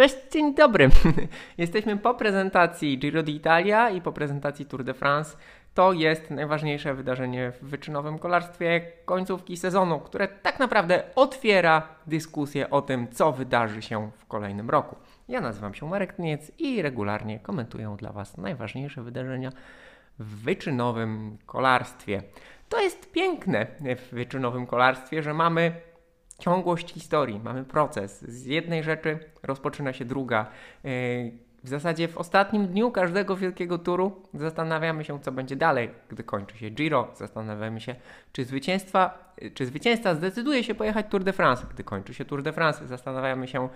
Cześć, dzień dobry. Jesteśmy po prezentacji Giro d'Italia i po prezentacji Tour de France. To jest najważniejsze wydarzenie w wyczynowym kolarstwie końcówki sezonu, które tak naprawdę otwiera dyskusję o tym, co wydarzy się w kolejnym roku. Ja nazywam się Marek Niec i regularnie komentuję dla Was najważniejsze wydarzenia w wyczynowym kolarstwie. To jest piękne w wyczynowym kolarstwie, że mamy ciągłość historii, mamy proces. Z jednej rzeczy rozpoczyna się druga. Yy, w zasadzie w ostatnim dniu każdego wielkiego turu zastanawiamy się, co będzie dalej, gdy kończy się Giro. Zastanawiamy się, czy, zwycięstwa, czy zwycięzca zdecyduje się pojechać Tour de France. Gdy kończy się Tour de France, zastanawiamy się,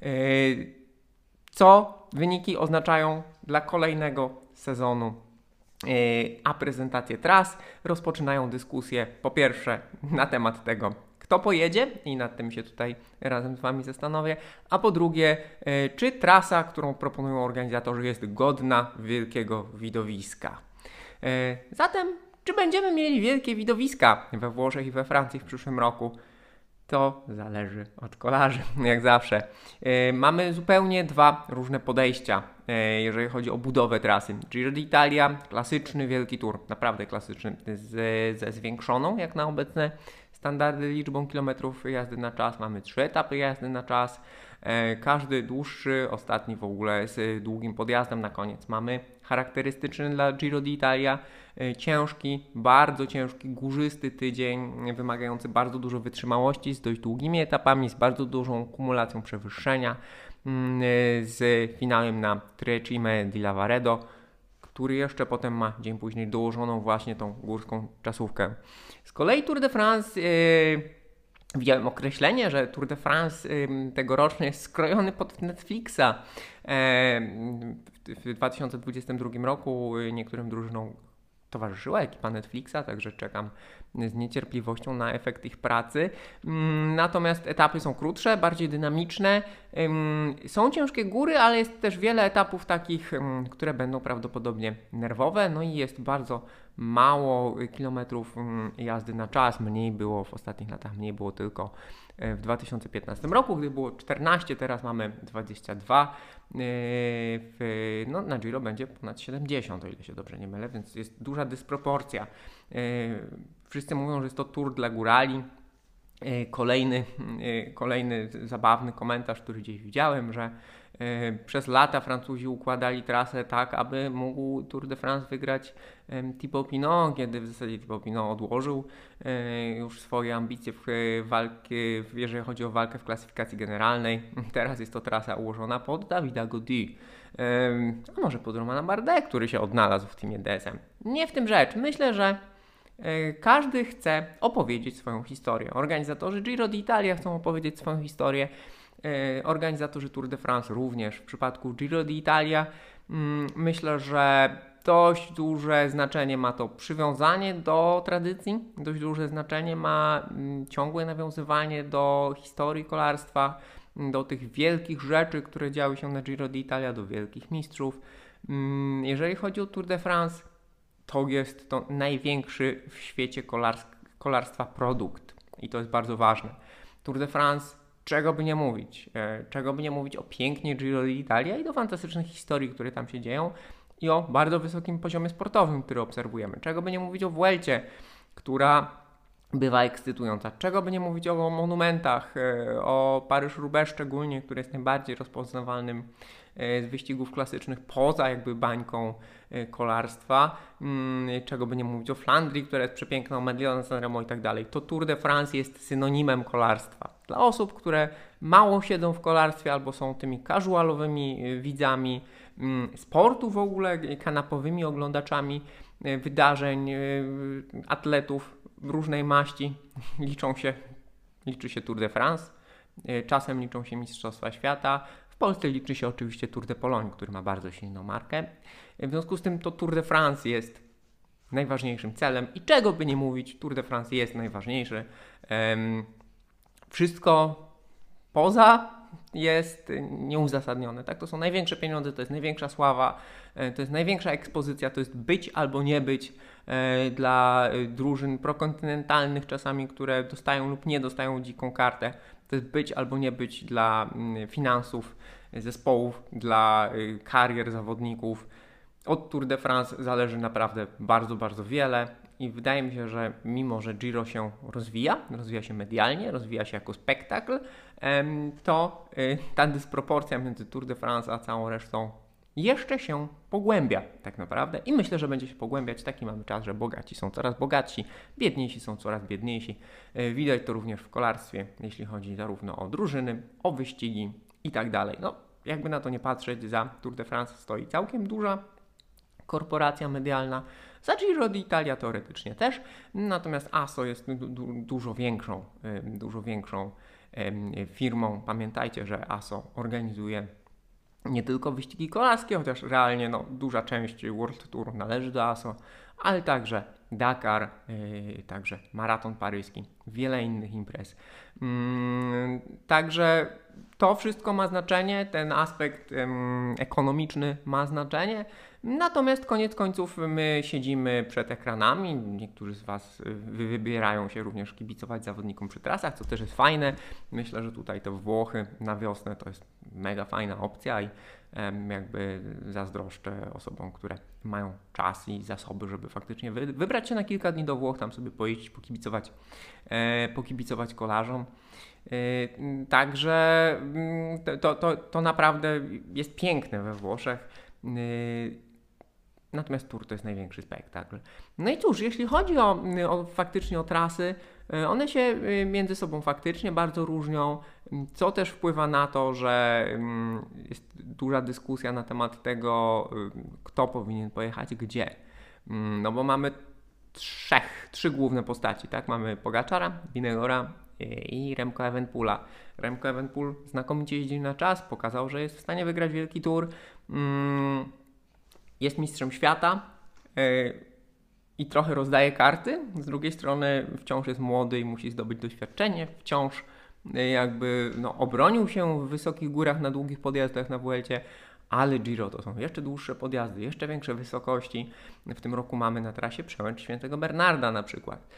yy, co wyniki oznaczają dla kolejnego sezonu yy, a prezentacje tras rozpoczynają dyskusję po pierwsze na temat tego, kto pojedzie i nad tym się tutaj razem z Wami zastanowię, a po drugie, e, czy trasa, którą proponują organizatorzy jest godna wielkiego widowiska. E, zatem, czy będziemy mieli wielkie widowiska we Włoszech i we Francji w przyszłym roku? To zależy od kolarzy, jak zawsze. E, mamy zupełnie dwa różne podejścia, jeżeli chodzi o budowę trasy. Giro d'Italia, klasyczny wielki tour, naprawdę klasyczny, ze zwiększoną jak na obecne standardy liczbą kilometrów jazdy na czas. Mamy trzy etapy jazdy na czas. E, każdy dłuższy, ostatni w ogóle z długim podjazdem na koniec. Mamy charakterystyczny dla Giro d'Italia e, ciężki, bardzo ciężki, górzysty tydzień, wymagający bardzo dużo wytrzymałości, z dość długimi etapami, z bardzo dużą kumulacją przewyższenia, mm, e, z finałem na Trecime di Lavaredo który jeszcze potem ma dzień później dołożoną właśnie tą górską czasówkę. Z kolei Tour de France yy, widziałem określenie, że Tour de France yy, tegoroczny jest skrojony pod Netflixa. Yy, w 2022 roku niektórym drużynom towarzyszyła ekipa Netflixa, także czekam z niecierpliwością na efekt ich pracy. Mm, natomiast etapy są krótsze, bardziej dynamiczne. Są ciężkie góry, ale jest też wiele etapów takich, które będą prawdopodobnie nerwowe. No i jest bardzo mało kilometrów jazdy na czas. Mniej było w ostatnich latach, mniej było tylko e, w 2015 roku, gdy było 14, teraz mamy 22. E, w, no, na Giro będzie ponad 70, o ile się dobrze nie mylę, więc jest duża dysproporcja. E, wszyscy mówią, że jest to tour dla górali. Kolejny, kolejny zabawny komentarz, który gdzieś widziałem, że przez lata Francuzi układali trasę tak, aby mógł Tour de France wygrać Thibaut Pinot, kiedy w zasadzie Thibaut Pinot odłożył już swoje ambicje w walki, jeżeli chodzi o walkę w klasyfikacji generalnej. Teraz jest to trasa ułożona pod Davida Gody. A może pod Romana Bardet, który się odnalazł w teamie DSM. Nie w tym rzecz. Myślę, że e, każdy chce opowiedzieć swoją historię. Organizatorzy Giro d'Italia chcą opowiedzieć swoją historię. E, organizatorzy Tour de France również. W przypadku Giro d'Italia mm, myślę, że dość duże znaczenie ma to przywiązanie do tradycji, dość duże znaczenie ma mm, ciągłe nawiązywanie do historii kolarstwa, do tych wielkich rzeczy, które działy się na Giro d'Italia, do wielkich mistrzów. Mm, jeżeli chodzi o Tour de France, to jest to największy w świecie kolarstwa produkt i to jest bardzo ważne. Tour de France czego by nie mówić, e, czego by nie mówić o pięknie Giro d'Italia i do fantastycznych historii, które tam się dzieją i o bardzo wysokim poziomie sportowym, który obserwujemy. Czego by nie mówić o Vuelcie, która bywa ekscytująca. Czego by nie mówić o monumentach, e, o Paryż-Roubaix szczególnie, który jest najbardziej rozpoznawalnym z wyścigów klasycznych poza jakby bańką kolarstwa, mm, czego by nie mówić o Flandrii, która jest przepiękną, Mediolan Sanremo i tak dalej. To Tour de France jest synonimem kolarstwa. Dla osób, które mało siedzą w kolarstwie albo są tymi casualowymi y, widzami mm, sportu w ogóle, kanapowymi oglądaczami wydarzeń, atletów różnej maści, liczą się, liczy się Tour de France, czasem liczą się Mistrzostwa Świata, Polsce liczy się oczywiście Tour de Pologne, który ma bardzo silną markę. W związku z tym to Tour de France jest najważniejszym celem i czego by nie mówić, Tour de France jest najważniejszy. Wszystko poza jest nieuzasadnione. Tak? To są największe pieniądze, to jest największa sława, e, to jest największa ekspozycja, to jest być albo nie być dla e, drużyn prokontynentalnych czasami, które dostają lub nie dostają dziką kartę. To jest być albo nie być dla mm, finansów zespołów, dla y, karier zawodników. Od Tour de France zależy naprawdę bardzo, bardzo wiele i wydaje mi się, że mimo, że Giro się rozwija, rozwija się medialnie, rozwija się jako spektakl, to ta dysproporcja między Tour de France a całą resztą jeszcze się pogłębia tak naprawdę i myślę, że będzie się pogłębiać. Taki mamy czas, że bogaci są coraz bogatsi, biedniejsi są coraz biedniejsi. Y, widać to również w kolarstwie, jeśli chodzi zarówno o drużyny, o wyścigi i tak dalej. No, jakby na to nie patrzeć, za Tour de France stoi całkiem duża korporacja medialna, za Giro d'Italia teoretycznie też, natomiast ASO jest du du dużo większą, dużo większą firmą. Pamiętajcie, że ASO organizuje nie tylko wyścigi kolarskie, chociaż realnie no, duża część World Tour należy do ASO, ale także Dakar, yy, także maraton paryski, wiele innych imprez. Yy, także to wszystko ma znaczenie, ten aspekt yy, ekonomiczny ma znaczenie. Natomiast koniec końców my siedzimy przed ekranami. Niektórzy z Was y, wybierają się również kibicować zawodnikom przy trasach, co też jest fajne. Myślę, że tutaj te Włochy na wiosnę to jest mega fajna opcja i jakby zazdroszczę osobom, które mają czas i zasoby, żeby faktycznie wybrać się na kilka dni do Włoch, tam sobie pojeździć, pokibicować, e, pokibicować kolarzom. E, także mm, to, to, to naprawdę jest piękne we Włoszech. E, Natomiast Tour to jest największy spektakl. No i cóż, jeśli chodzi o, o, faktycznie o trasy, e, one się e, między sobą faktycznie bardzo różnią, co też wpływa na to, że mm, jest duża dyskusja na temat tego, e, kto powinien pojechać gdzie. Mm, no bo mamy trzech, trzy główne postaci, tak? Mamy Pogaczara, Winegora i Remco Evenpoola. Remco Evenpool znakomicie jeździ na czas, pokazał, że jest w stanie wygrać wielki tour. Mm, jest mistrzem świata e, i trochę rozdaje karty. Z drugiej strony wciąż jest młody i musi zdobyć doświadczenie, wciąż e, jakby no, obronił się w wysokich górach na długich podjazdach na Vuelcie, ale Giro to są jeszcze dłuższe podjazdy, jeszcze większe wysokości. W tym roku mamy na trasie przełęcz Świętego Bernarda na przykład.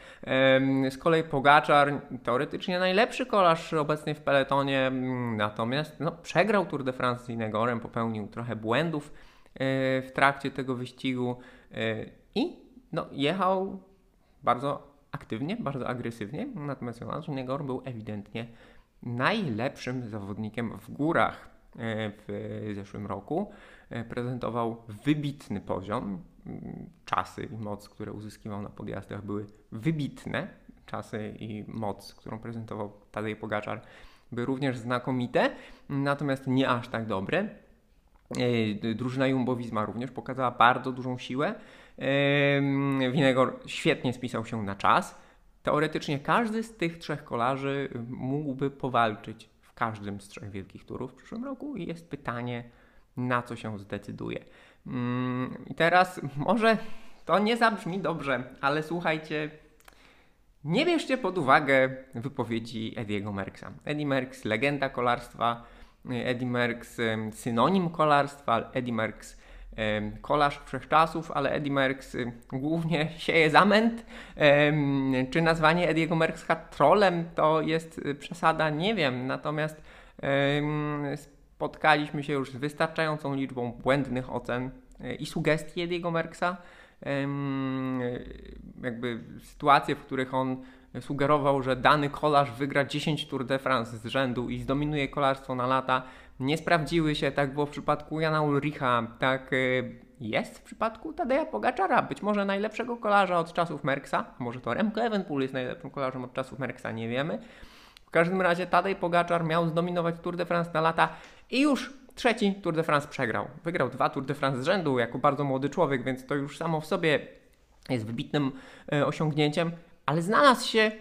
Z kolei Pogaczar, teoretycznie najlepszy kolarz obecnie w peletonie, natomiast no, przegrał Tour de France z Inegorem, popełnił trochę błędów w trakcie tego wyścigu e, i no, jechał bardzo aktywnie, bardzo agresywnie, natomiast Jonas Negor był ewidentnie najlepszym zawodnikiem w górach e, w zeszłym roku. Prezentował wybitny poziom. Czasy i moc, które uzyskiwał na podjazdach były wybitne. Czasy i moc, którą prezentował Tadej Pogaczar były również znakomite, natomiast nie aż tak dobre. E, drużyna Jumbo-Visma również pokazała bardzo dużą siłę. Winegor świetnie spisał się na czas. Teoretycznie każdy z tych trzech kolarzy mógłby powalczyć w każdym z trzech wielkich turów w przyszłym roku i jest pytanie, na co się zdecyduje. Mm, I teraz może to nie zabrzmi dobrze, ale słuchajcie, nie bierzcie pod uwagę wypowiedzi Ediego Merksa. Eddie Merks, legenda kolarstwa, Eddie Merckx synonim kolarstwa, Eddie Merckx kolarz wszechczasów, ale Eddie Merckx głównie sieje zamęt. Czy nazwanie Ediego Merckxa trolem to jest y, przesada? Nie wiem. Natomiast spotkaliśmy się już z wystarczającą liczbą błędnych ocen y, i sugestii Ediego Merckxa. Jakby sytuacje, w których on sugerował, że dany kolarz wygra 10 Tour de France z rzędu i zdominuje kolarstwo na lata, nie sprawdziły się. Tak było w przypadku Jana Ulricha, tak e, jest w przypadku Tadeja Pogaczara, być może najlepszego kolarza od czasów Merksa, może to Remco Evenpool jest najlepszym kolarzem od czasów Merksa, nie wiemy. W każdym razie Tadej Pogaczar miał zdominować Tour de France na lata i już trzeci Tour de France przegrał. Wygrał dwa Tour de France z rzędu jako bardzo młody człowiek, więc to już samo w sobie jest wybitnym e, osiągnięciem ale znalazł się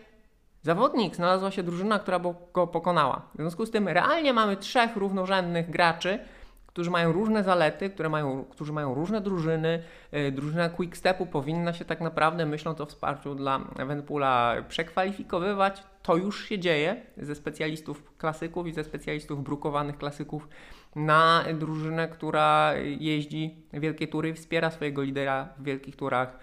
zawodnik, znalazła się drużyna, która go pokonała. W związku z tym realnie mamy trzech równorzędnych graczy, którzy mają różne zalety, które mają, którzy mają różne drużyny. E, drużyna Quickstepu powinna się tak naprawdę, myśląc o wsparciu dla Evenpoola, przekwalifikowywać. To już się dzieje ze specjalistów klasyków i ze specjalistów brukowanych klasyków na drużynę, która jeździ wielkie tury i wspiera swojego lidera w wielkich turach.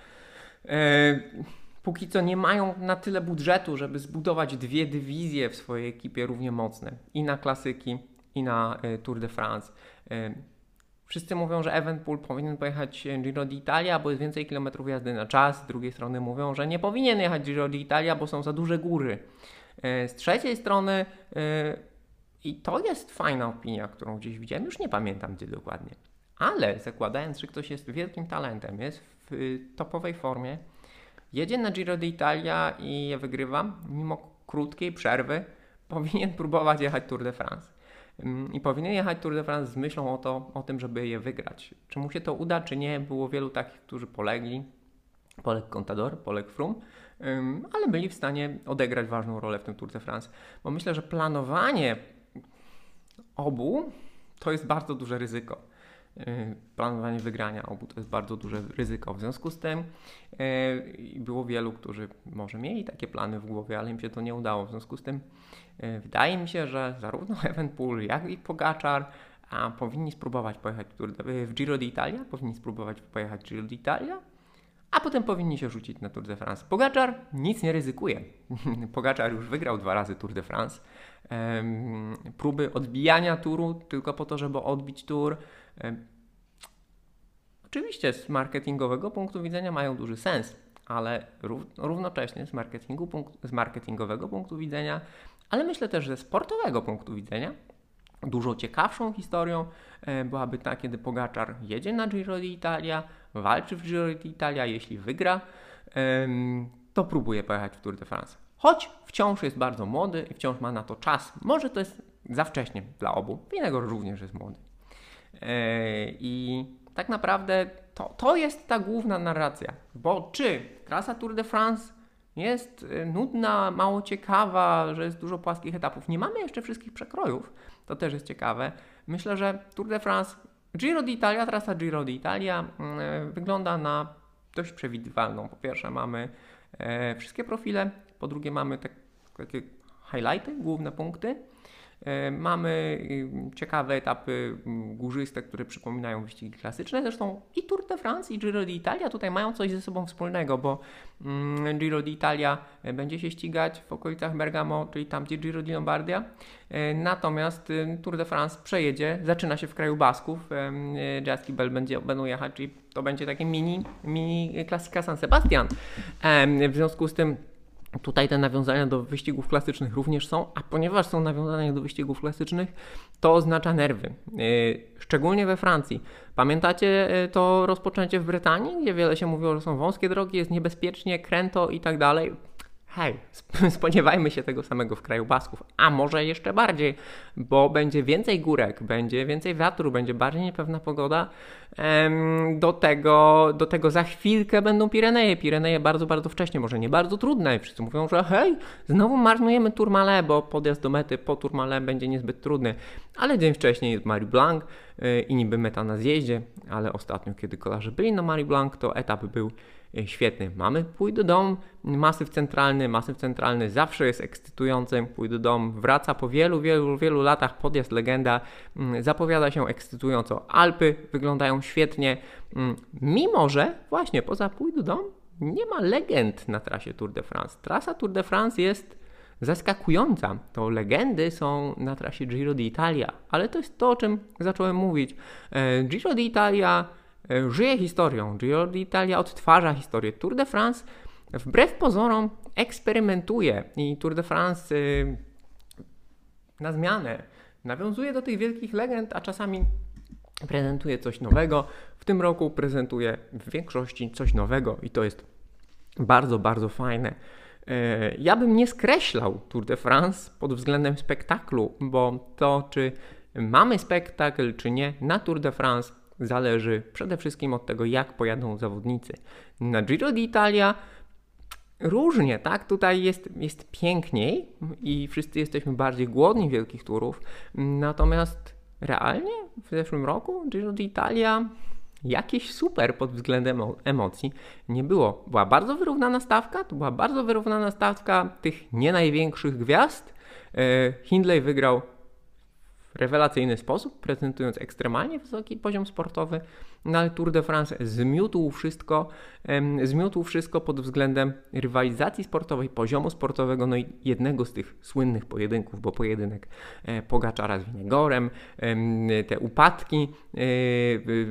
Póki co nie mają na tyle budżetu, żeby zbudować dwie dywizje w swojej ekipie równie mocne i na klasyki, i na Tour de France. Wszyscy mówią, że Evenpool powinien pojechać Giro d'Italia, bo jest więcej kilometrów jazdy na czas. Z drugiej strony mówią, że nie powinien jechać Giro d'Italia, bo są za duże góry. Z trzeciej strony, i to jest fajna opinia, którą gdzieś widziałem, już nie pamiętam gdzie dokładnie, ale zakładając, że ktoś jest wielkim talentem, jest w topowej formie, jedzie na Giro d'Italia i je wygrywa, mimo krótkiej przerwy, powinien próbować jechać Tour de France. Mm, I powinien jechać Tour de France z myślą o, to, o tym, żeby je wygrać. Czy mu się to uda, czy nie? Było wielu takich, którzy polegli. Poległ Contador, poległ Froome, ale byli w stanie odegrać ważną rolę w tym Tour de France. Bo myślę, że planowanie obu to jest bardzo duże ryzyko. Y, planowanie wygrania obu to jest bardzo duże ryzyko. W związku z tym y, było wielu, którzy może mieli takie plany w głowie, ale im się to nie udało. W związku z tym y, wydaje mi się, że zarówno Evenpool, jak i Pogaczar powinni spróbować pojechać w Giro d'Italia, powinni spróbować pojechać Giro d'Italia, a potem powinni się rzucić na Tour de France. Pogaczar nic nie ryzykuje. Pogaczar już wygrał dwa razy Tour de France. próby odbijania turu tylko po to, żeby odbić tour Oczywiście z marketingowego punktu widzenia mają duży sens, ale równocześnie z, marketingu, z marketingowego punktu widzenia, ale myślę też ze sportowego punktu widzenia, dużo ciekawszą historią e, byłaby ta, kiedy Pogaczar jedzie na Giro d'Italia, walczy w Giro d'Italia, jeśli wygra, to próbuje pojechać w Tour de France. Choć wciąż jest bardzo młody i wciąż ma na to czas. Może to jest za wcześnie dla obu. Winnego również jest młody. E, I tak naprawdę to, to jest ta główna narracja. Bo czy trasa Tour de France jest e, nudna, mało ciekawa, że jest dużo płaskich etapów. Nie mamy jeszcze wszystkich przekrojów, to też jest ciekawe. Myślę, że Tour de France, Giro d'Italia, trasa Giro d'Italia mm, e, wygląda na dość przewidywalną. Po pierwsze mamy e, wszystkie profile, po drugie mamy tak, takie highlighty, główne punkty. E, mamy y, ciekawe etapy mm, górzyste, które przypominają wyścigi klasyczne. Zresztą i Tour de France, i Giro d'Italia tutaj mają coś ze sobą wspólnego, bo mm, Giro d'Italia e, będzie się ścigać w okolicach Bergamo, czyli tam, gdzie Giro di Lombardia. E, natomiast y, Tour de France przejedzie, zaczyna się w kraju Basków. Jaski Bell będzie, będą jechać, czyli to będzie takie mini, mini klasika San Sebastian. W związku z tym Tutaj te nawiązania do wyścigów klasycznych również są, a ponieważ są nawiązania do wyścigów klasycznych, to oznacza nerwy. Yy, szczególnie we Francji. Pamiętacie yy, to rozpoczęcie w Brytanii, gdzie wiele się mówiło, że są wąskie drogi, jest niebezpiecznie, kręto i tak dalej hej, spodziewajmy się tego samego w kraju Basków, a może jeszcze bardziej, bo będzie więcej górek, będzie więcej wiatru, będzie bardziej niepewna pogoda. Do tego, do tego za chwilkę będą Pireneje. Pireneje bardzo, bardzo wcześnie, może nie bardzo trudne. Wszyscy mówią, że hej, znowu marnujemy Tourmalet, bo podjazd do mety po Tourmalet będzie niezbyt trudny. Ale dzień wcześniej jest Marie Blanc y, i niby meta na zjeździe, ale ostatnio, kiedy kolarze byli na Marie Blanc, to etap był świetny. Mamy Pój do dom, masyw centralny, masyw centralny zawsze jest ekscytujący. Pój do dom wraca po wielu, wielu, wielu latach, podjazd legenda, mm, zapowiada się ekscytująco. Alpy wyglądają świetnie, mm, mimo że właśnie poza Pój do dom nie ma legend na trasie Tour de France. Trasa Tour de France jest zaskakująca. To legendy są na trasie Giro d'Italia, ale to jest to, o czym zacząłem mówić. E, Giro d'Italia E, żyje historią. Giro d'Italia odtwarza historię. Tour de France wbrew pozorom eksperymentuje i Tour de France y, na zmianę nawiązuje do tych wielkich legend, a czasami prezentuje coś nowego. W tym roku prezentuje w większości coś nowego i to jest bardzo, bardzo fajne. E, ja bym nie skreślał Tour de France pod względem spektaklu, bo to, czy mamy spektakl, czy nie, na Tour de France zależy przede wszystkim od tego, jak pojadą zawodnicy. Na Giro d'Italia różnie, tak? Tutaj jest, jest piękniej i wszyscy jesteśmy bardziej głodni wielkich turów, natomiast realnie w zeszłym roku Giro d'Italia jakieś super pod względem emocji nie było. Była bardzo wyrównana stawka, to była bardzo wyrównana stawka tych nie największych gwiazd. E, Hindley wygrał rewelacyjny sposób, prezentując ekstremalnie wysoki poziom sportowy, no ale Tour de France zmiótł wszystko, zmiótł wszystko pod względem rywalizacji sportowej, poziomu sportowego, no i jednego z tych słynnych pojedynków, bo pojedynek e, Pogaczara z Winegorem, te upadki e,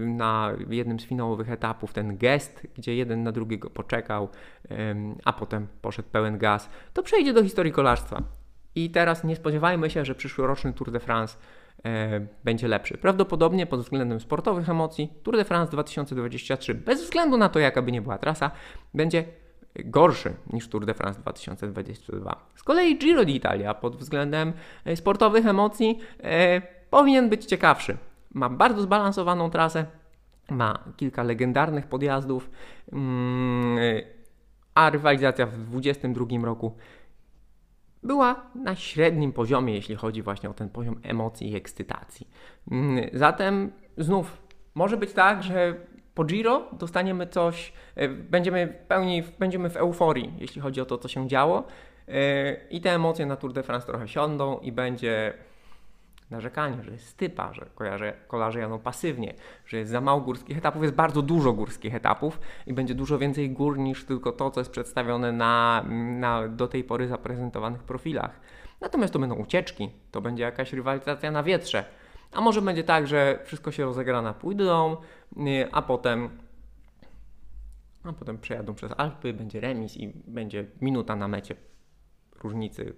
na jednym z finałowych etapów, ten gest, gdzie jeden na drugiego poczekał, a potem poszedł pełen gaz, to przejdzie do historii kolarstwa. I teraz nie spodziewajmy się, że przyszłoroczny Tour de France e, będzie lepszy. Prawdopodobnie pod względem sportowych emocji Tour de France 2023, bez względu na to, jaka by nie była trasa, będzie gorszy niż Tour de France 2022. Z kolei Giro d'Italia pod względem e, sportowych emocji e, powinien być ciekawszy. Ma bardzo zbalansowaną trasę, ma kilka legendarnych podjazdów, mm, a rywalizacja w 2022 roku była na średnim poziomie, jeśli chodzi właśnie o ten poziom emocji i ekscytacji. Mm, zatem znów może być tak, że po Giro dostaniemy coś, e, będziemy w pełni, będziemy w euforii, jeśli chodzi o to, co się działo e, i te emocje na Tour de France trochę siądą i będzie narzekanie, że jest stypa, że kojarze, kolarze jadą pasywnie, że jest za mało górskich etapów, jest bardzo dużo górskich etapów i będzie dużo więcej gór niż tylko to, co jest przedstawione na, na do tej pory zaprezentowanych profilach. Natomiast to będą ucieczki, to będzie jakaś rywalizacja na wietrze. A może będzie tak, że wszystko się rozegra na pójdą, y, a potem a potem przejadą przez Alpy, będzie remis i będzie minuta na mecie różnicy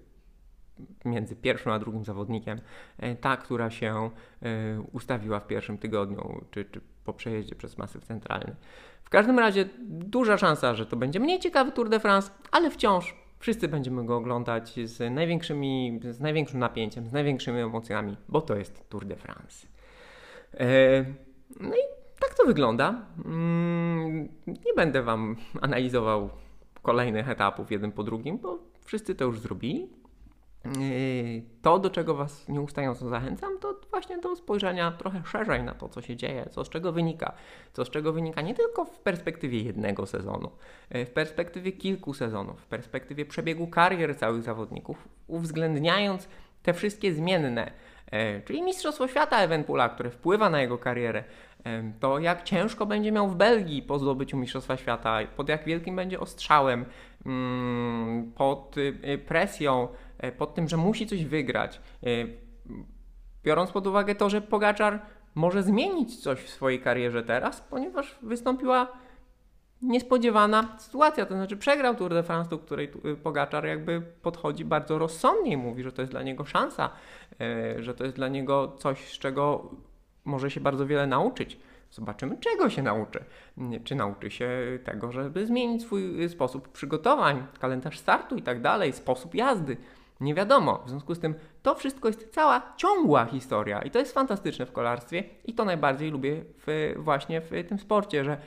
między pierwszym a drugim zawodnikiem, e, ta, która się e, ustawiła w pierwszym tygodniu, czy, czy po przejeździe przez masyw centralny. W każdym razie duża szansa, że to będzie mniej ciekawy Tour de France, ale wciąż wszyscy będziemy go oglądać z, największymi, z największym napięciem, z największymi emocjami, bo to jest Tour de France. E, no i tak to wygląda. Mm, nie będę Wam analizował kolejnych etapów jeden po drugim, bo wszyscy to już zrobili. To, do czego Was nieustająco zachęcam, to właśnie do spojrzenia trochę szerzej na to, co się dzieje, co z czego wynika. Co z czego wynika nie tylko w perspektywie jednego sezonu, w perspektywie kilku sezonów, w perspektywie przebiegu karier całych zawodników, uwzględniając te wszystkie zmienne, yy, czyli Mistrzostwo Świata Evenpula, które wpływa na jego karierę, to jak ciężko będzie miał w Belgii po zdobyciu Mistrzostwa Świata, pod jak wielkim będzie ostrzałem, pod presją, E, pod tym, że musi coś wygrać. Biorąc pod uwagę to, że Pogaczar może zmienić coś w swojej karierze teraz, ponieważ wystąpiła niespodziewana sytuacja, to znaczy przegrał Tour de France, do której y, Pogaczar jakby podchodzi bardzo rozsądnie i mówi, że to jest dla niego szansa, że to jest dla niego coś, z czego może się bardzo wiele nauczyć. Zobaczymy, czego się nauczy. Czy nauczy się tego, żeby zmienić swój y, sposób przygotowań, kalendarz startu i tak dalej, sposób jazdy. Nie wiadomo. W związku z tym to wszystko jest cała ciągła historia i to jest fantastyczne w kolarstwie i to najbardziej lubię w, właśnie w tym sporcie, że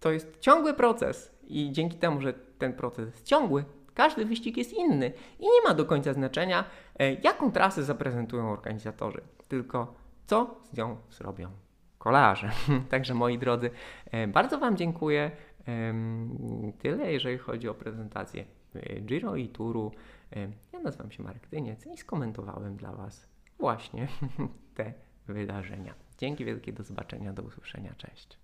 to jest ciągły proces i dzięki temu, że ten proces jest ciągły, każdy wyścig jest inny i nie ma do końca znaczenia, e, jaką trasę zaprezentują organizatorzy, tylko co z nią zrobią kolarze. Także moi drodzy, e, bardzo Wam dziękuję. Tyle, jeżeli chodzi o prezentację e, Giro i Turu. Ja nazywam się Marek Dyniec i skomentowałem dla Was właśnie te wydarzenia. Dzięki wielkie, do zobaczenia, do usłyszenia, cześć.